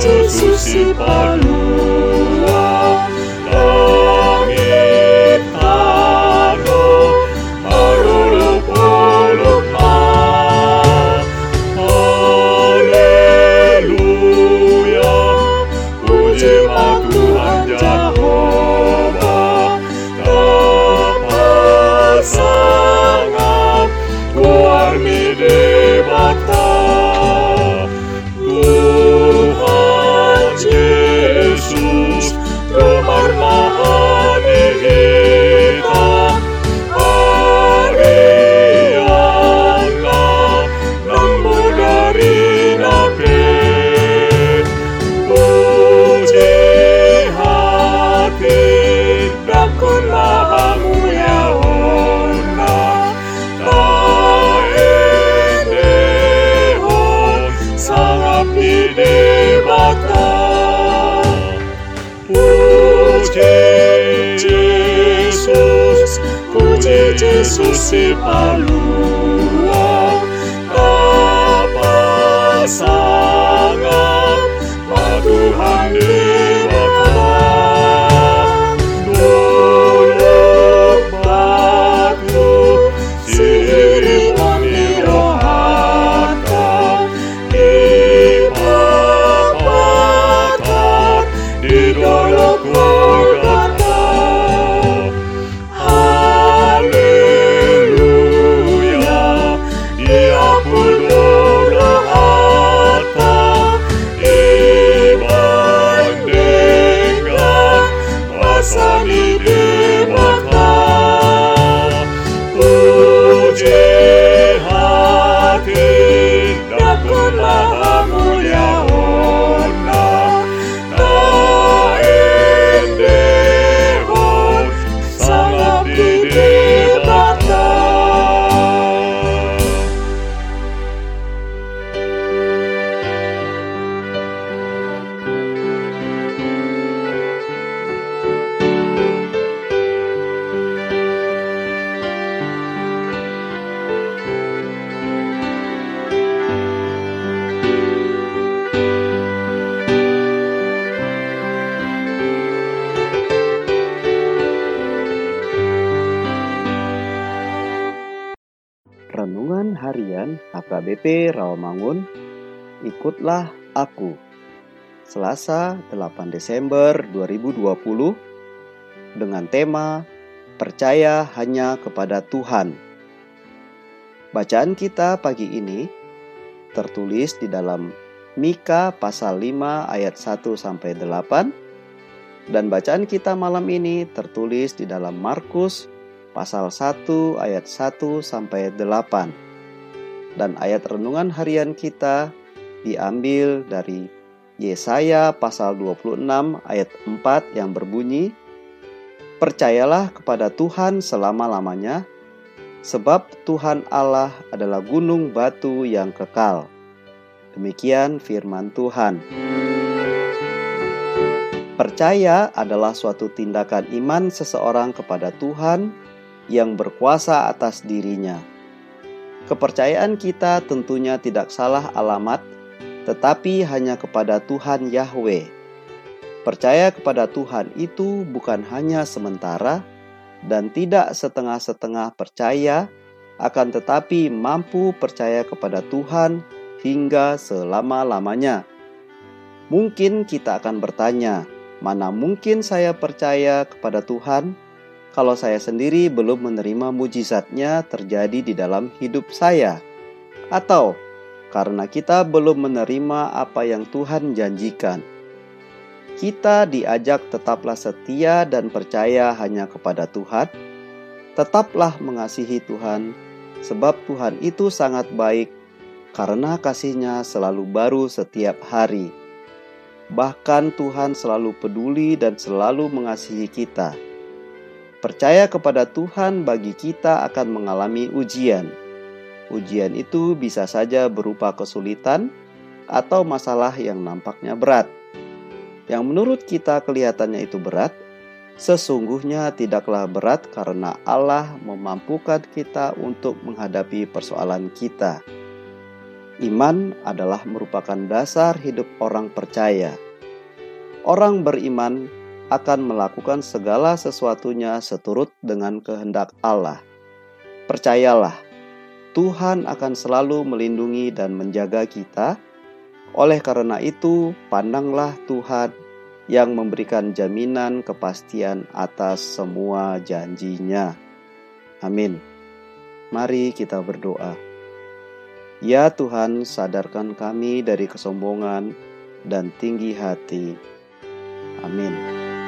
Jesus principal luz. Harian HKBP Rawamangun Ikutlah Aku Selasa 8 Desember 2020 dengan tema Percaya hanya kepada Tuhan Bacaan kita pagi ini tertulis di dalam Mika pasal 5 ayat 1 sampai 8 dan bacaan kita malam ini tertulis di dalam Markus pasal 1 ayat 1 sampai 8. Dan ayat renungan harian kita diambil dari Yesaya pasal 26 ayat 4 yang berbunyi Percayalah kepada Tuhan selama-lamanya sebab Tuhan Allah adalah gunung batu yang kekal. Demikian firman Tuhan. Percaya adalah suatu tindakan iman seseorang kepada Tuhan yang berkuasa atas dirinya. Kepercayaan kita tentunya tidak salah alamat, tetapi hanya kepada Tuhan Yahweh. Percaya kepada Tuhan itu bukan hanya sementara dan tidak setengah-setengah percaya, akan tetapi mampu percaya kepada Tuhan hingga selama-lamanya. Mungkin kita akan bertanya, mana mungkin saya percaya kepada Tuhan? Kalau saya sendiri belum menerima mujizatnya terjadi di dalam hidup saya, atau karena kita belum menerima apa yang Tuhan janjikan. Kita diajak tetaplah setia dan percaya hanya kepada Tuhan. Tetaplah mengasihi Tuhan, sebab Tuhan itu sangat baik karena kasihnya selalu baru setiap hari. Bahkan Tuhan selalu peduli dan selalu mengasihi kita. Percaya kepada Tuhan bagi kita akan mengalami ujian. Ujian itu bisa saja berupa kesulitan atau masalah yang nampaknya berat. Yang menurut kita kelihatannya itu berat, sesungguhnya tidaklah berat karena Allah memampukan kita untuk menghadapi persoalan kita. Iman adalah merupakan dasar hidup orang percaya. Orang beriman akan melakukan segala sesuatunya seturut dengan kehendak Allah. Percayalah, Tuhan akan selalu melindungi dan menjaga kita. Oleh karena itu, pandanglah Tuhan yang memberikan jaminan kepastian atas semua janjinya. Amin. Mari kita berdoa. Ya Tuhan, sadarkan kami dari kesombongan dan tinggi hati. Amin.